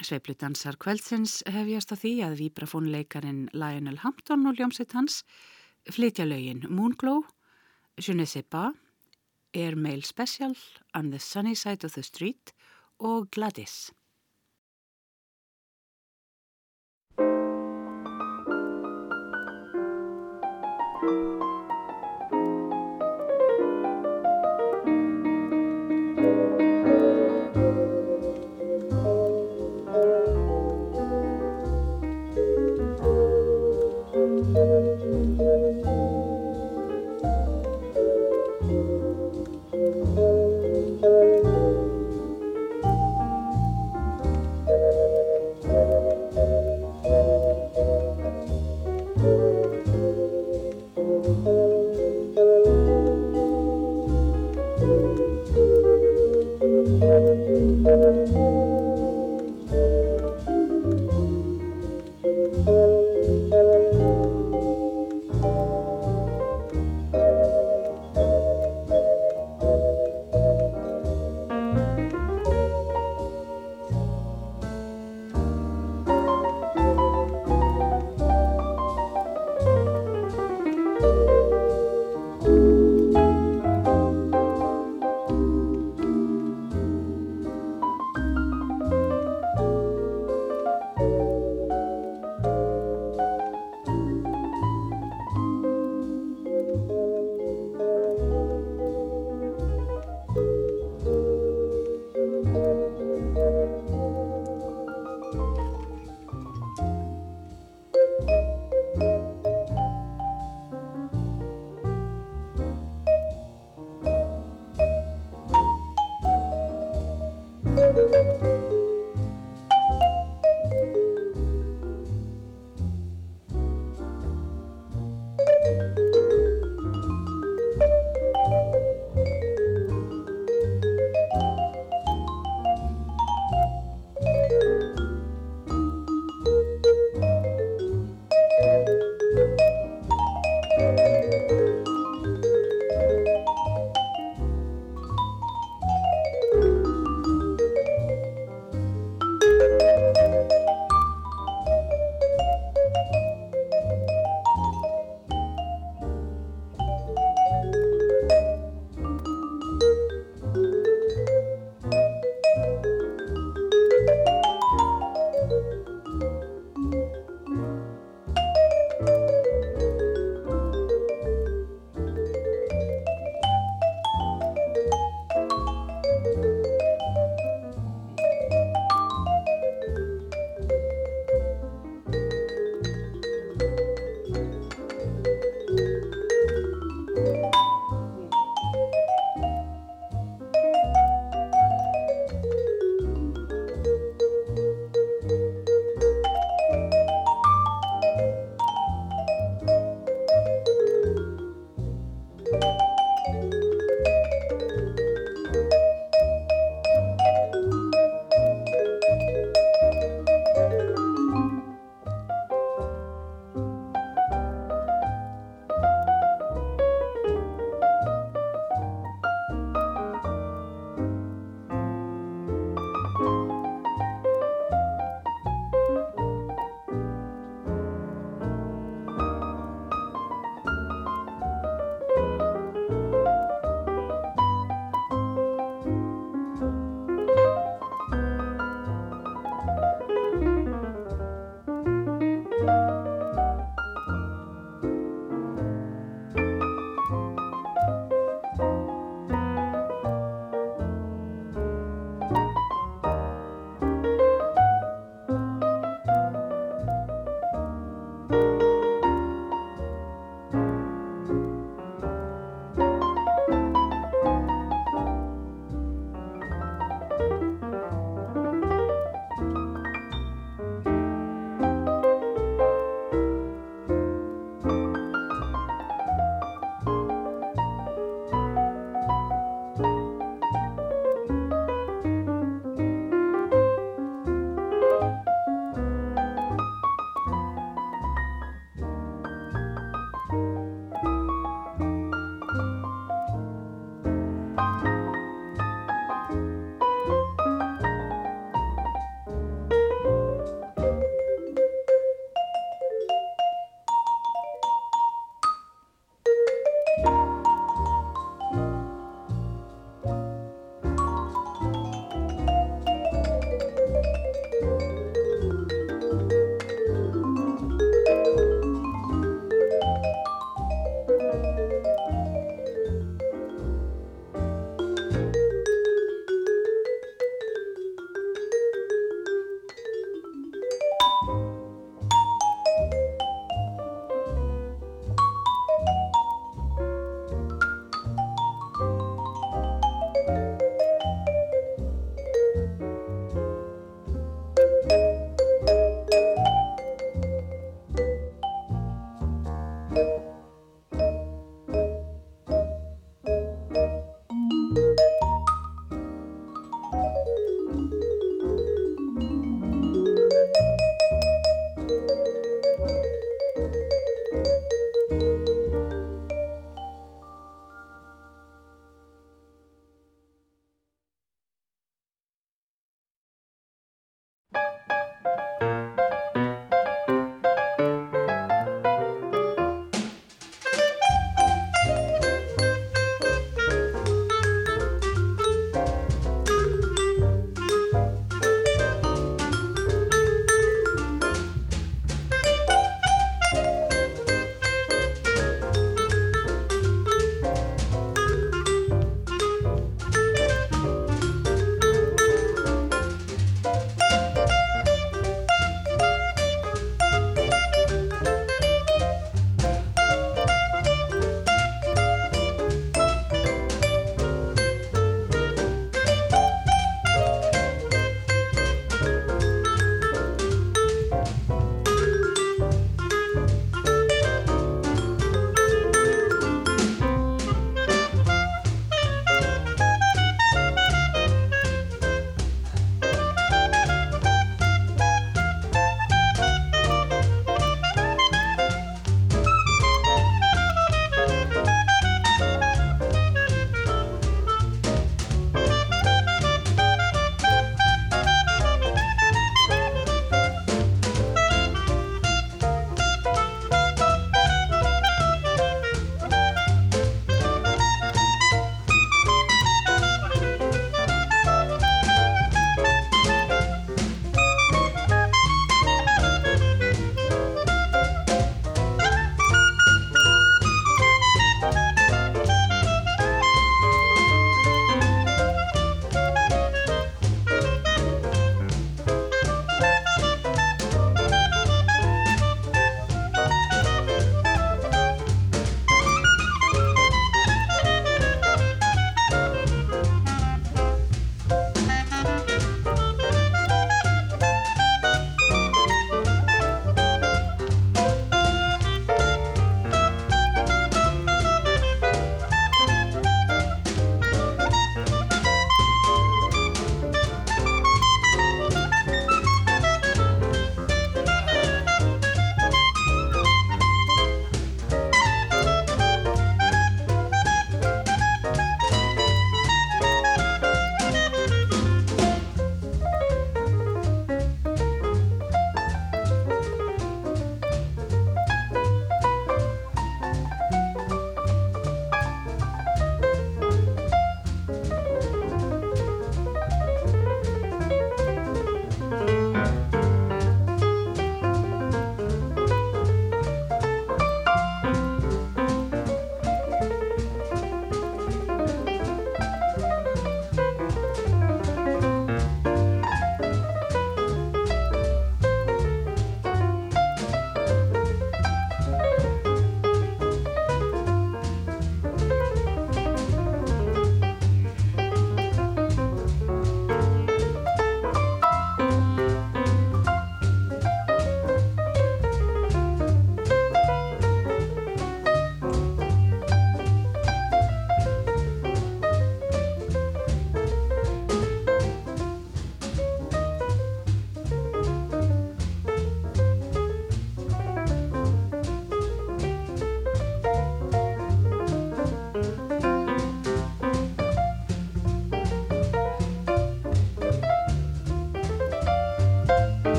Sveipludansar kvöldsins hefjast á því að vibrafónleikarin Lionel Hampton og ljómsveit hans flytja lögin Moonglow, Je ne sais pas, Air Mail Special, On the Sunny Side of the Street og Gladys.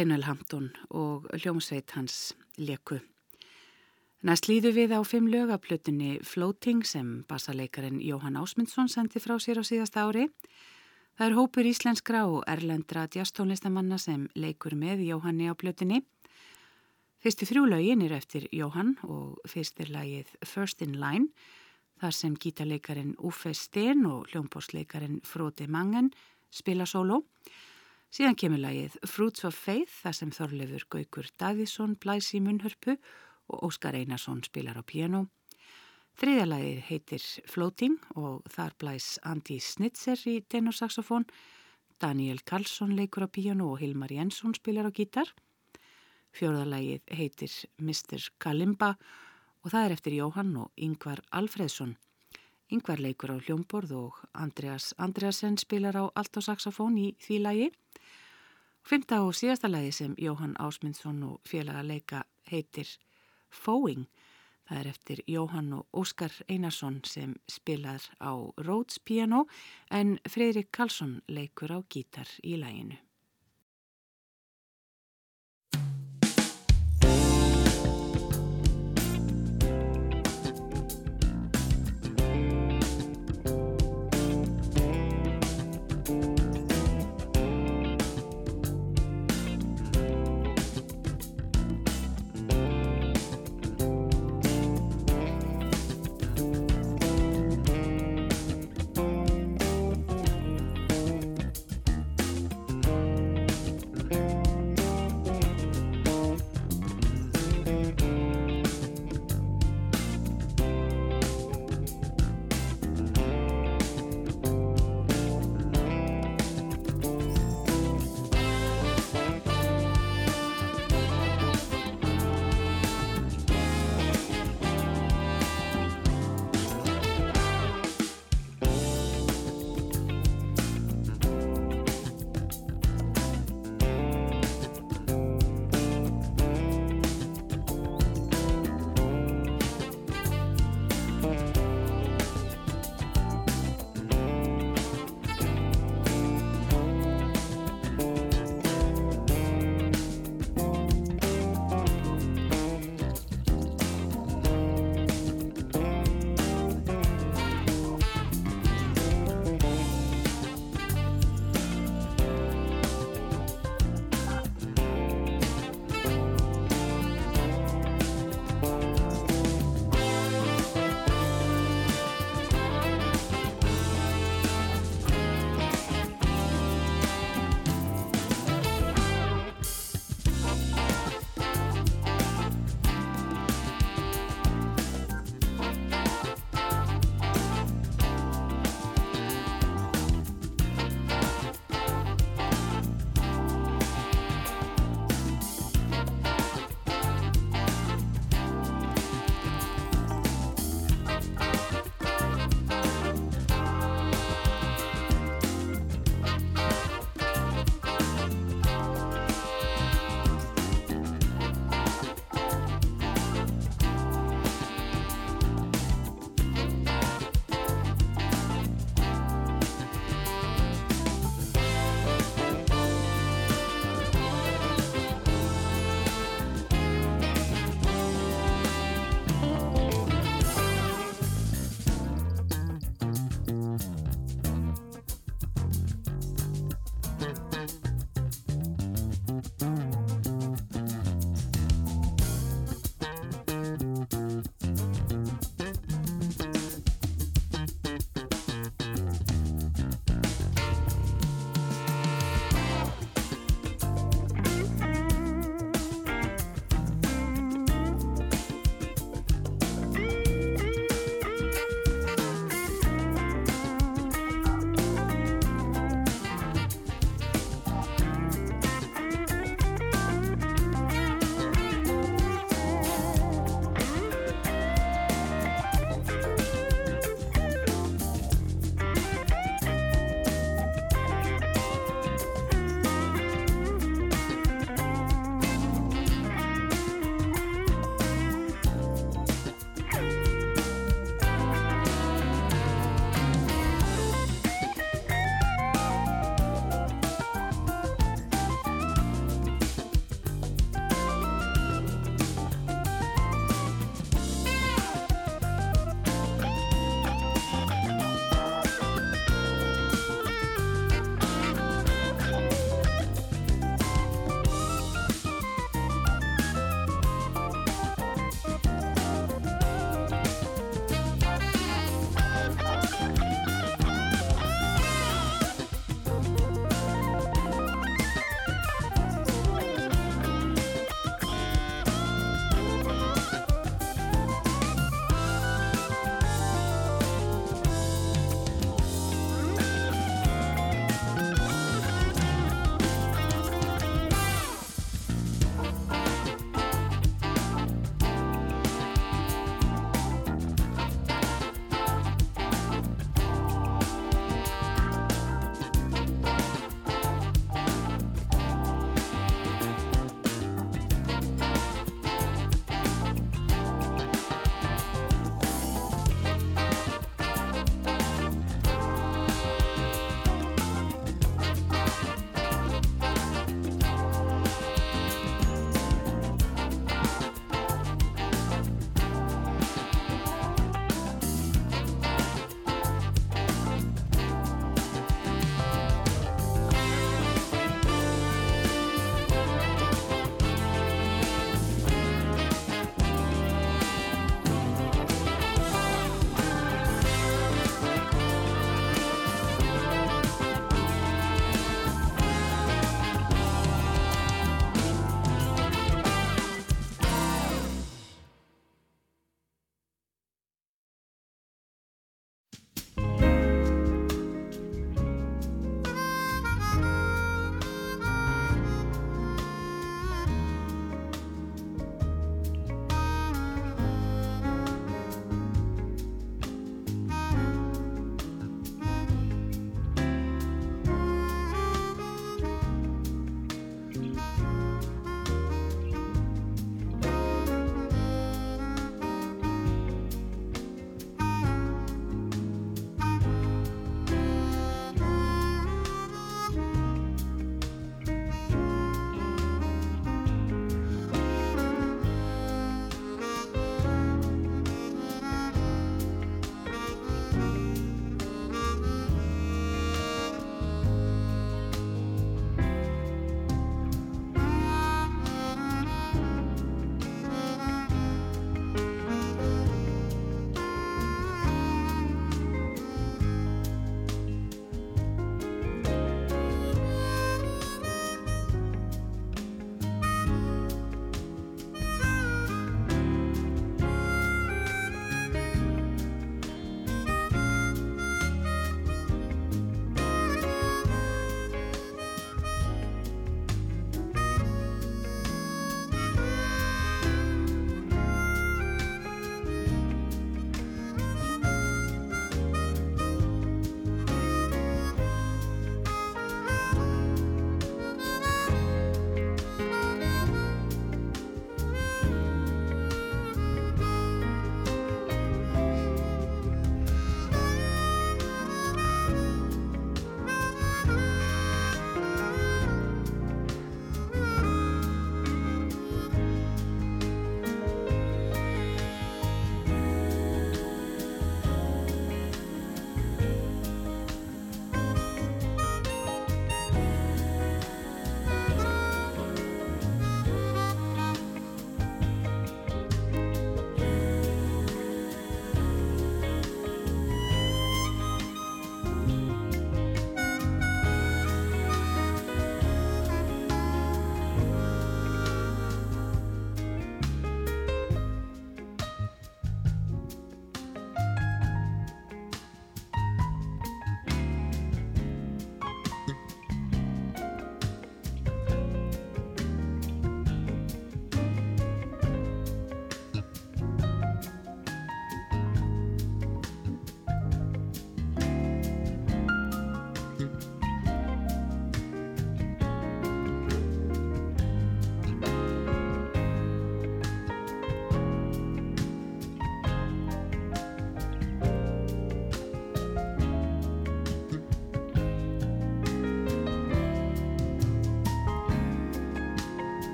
Lionel Hampton og hljómsveit hans leku. Næst líðu við á fimm lögaplutinni Floating sem bassaleikarin Jóhann Ásmundsson sendi frá sér á síðasta ári. Það er hópur íslenskra og erlendra djastónlistamanna sem leikur með Jóhanni á plutinni. Fyrstu þrjú lögin eru eftir Jóhann og fyrst er lagið First in Line þar sem gítarleikarin Uffe Steen og hljómbórsleikarin Frode Mangen spila sóló. Síðan kemur lagið Fruits of Faith þar sem Þorlefur Gaugur Davíðsson blæs í munnhörpu og Óskar Einarsson spilar á piano. Þriðja lagið heitir Floating og þar blæs Andi Snitzer í tenorsaxofón, Daniel Karlsson leikur á piano og Hilmar Jensson spilar á gítar. Fjórða lagið heitir Mr. Kalimba og það er eftir Jóhann og Yngvar Alfredsson. Yngvar leikur á hljómborð og Andreas Andreasen spilar á allt á saxofón í því lagi. Fymta og síðasta lagi sem Jóhann Ásmundsson og félaga leika heitir Fóing. Það er eftir Jóhann og Óskar Einarsson sem spilar á Rhodes piano en Fredrik Karlsson leikur á gítar í læginu.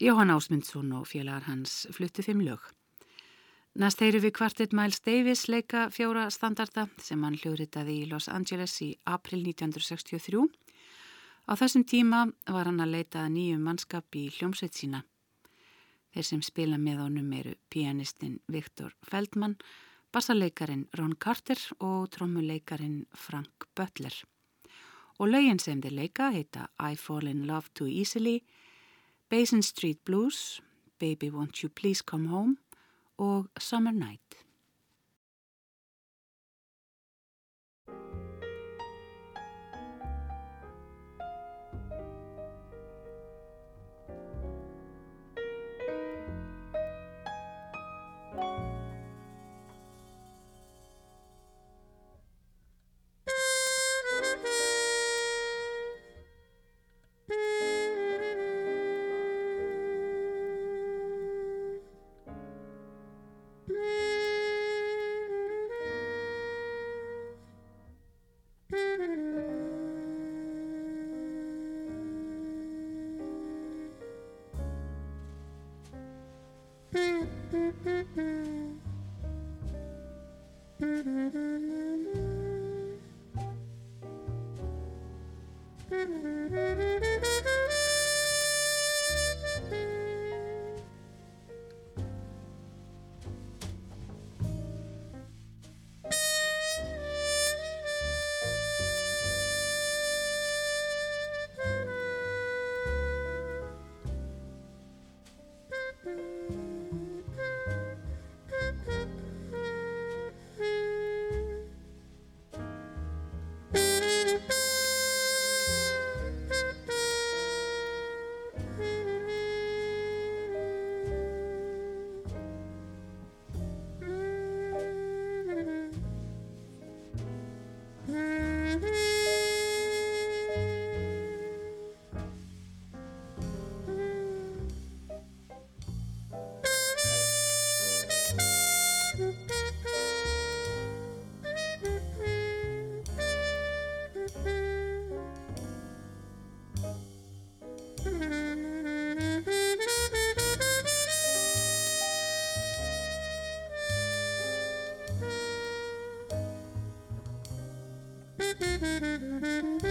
Jóhann Ásmundsson og félagar hans fluttu fimm lög. Næst heyru við kvartet Miles Davis leika fjóra standarda sem hann hljóðritaði í Los Angeles í april 1963. Á þessum tíma var hann að leita nýjum mannskap í hljómsveit sína. Þeir sem spila með honum eru pianistinn Viktor Feldman, bassaleikarin Ron Carter og trommuleikarin Frank Butler. Og lögin sem þeir leika heita I Fall in Love Too Easily, Basin Street Blues, Baby Won't You Please Come Home og Summer Night. Música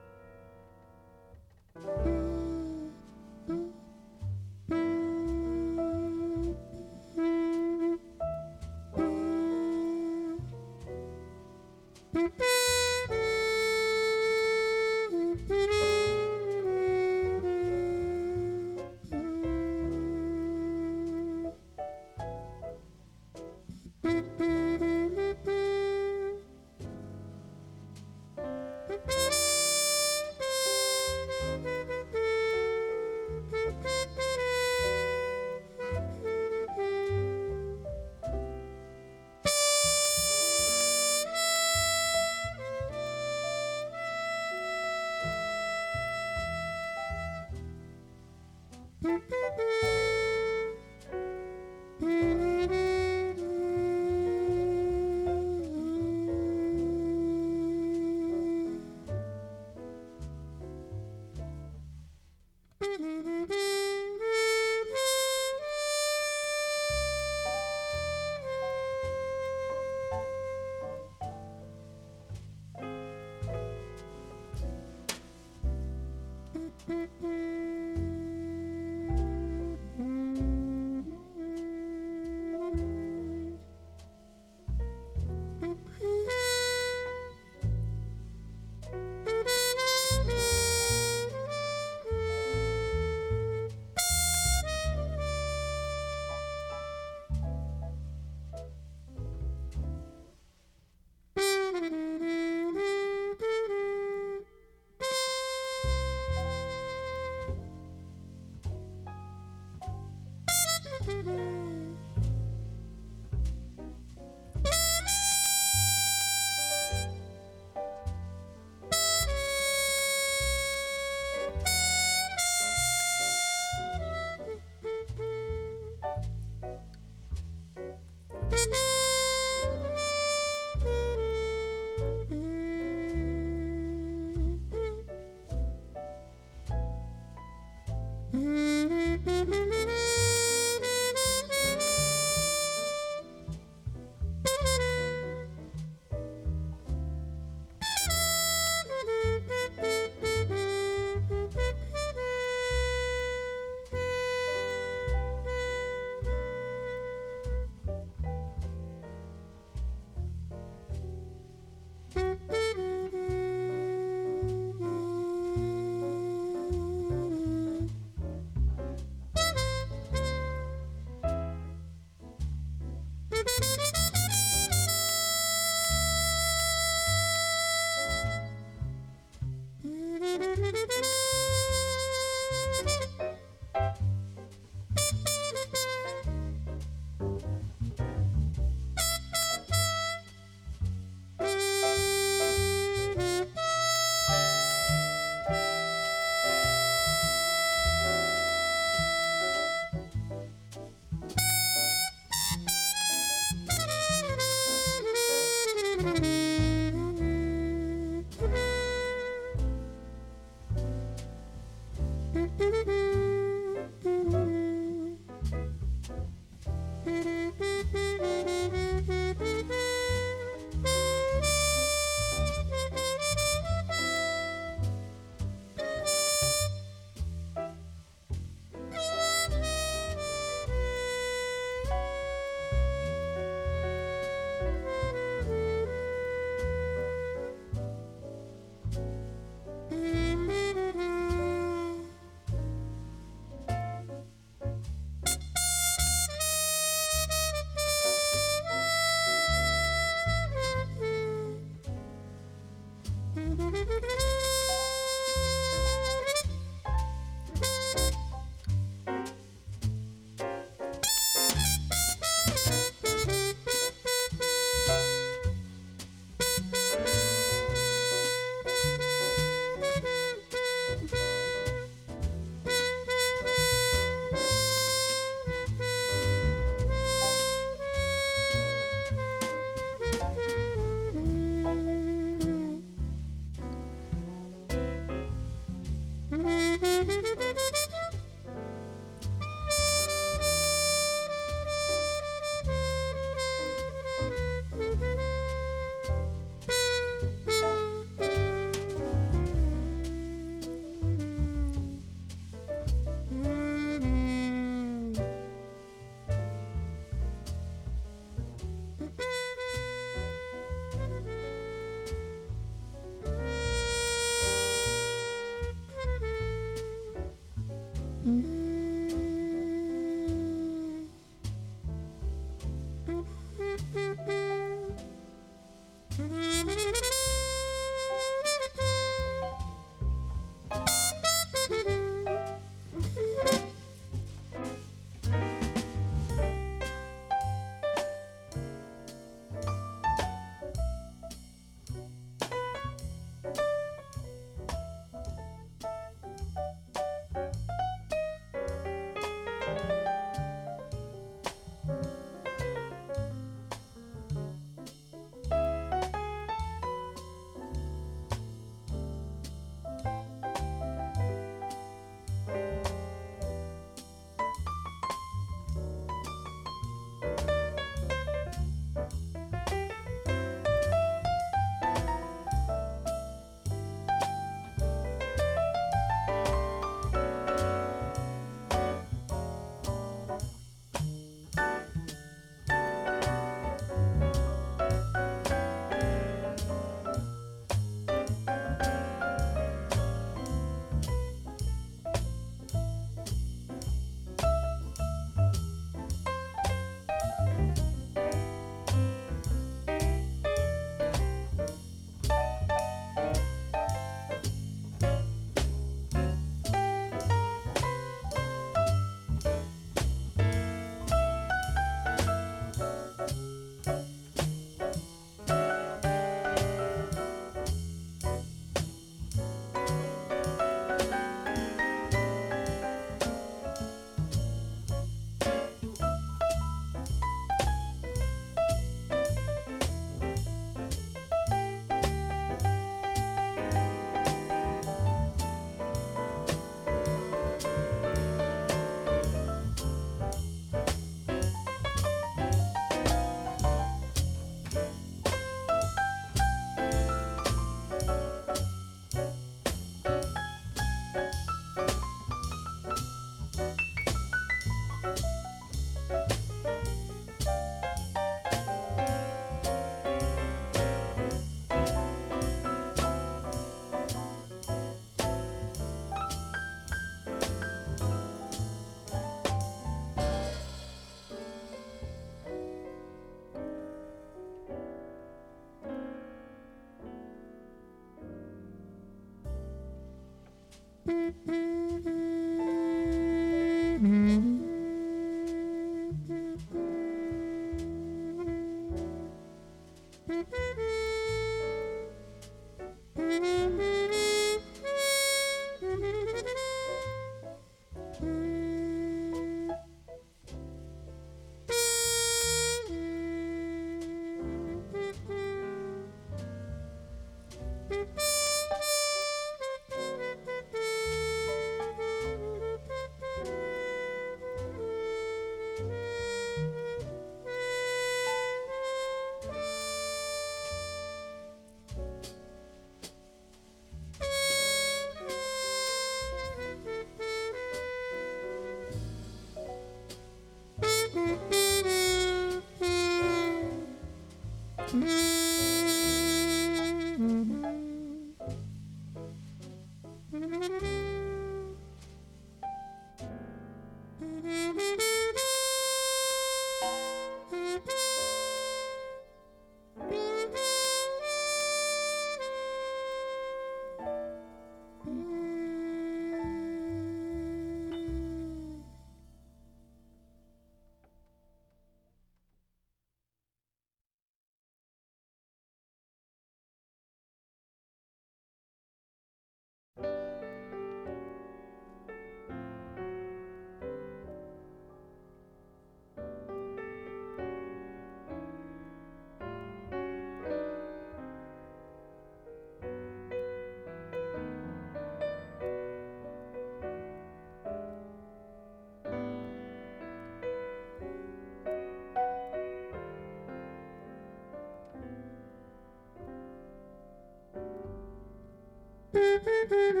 Mm-hmm.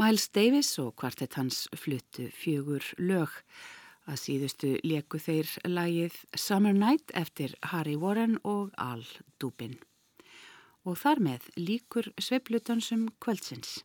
Miles Davis og kvartett hans fluttu fjögur lög. Að síðustu leku þeir lagið Summer Night eftir Harry Warren og Al Dubin. Og þar með líkur sveplutansum kvöldsins.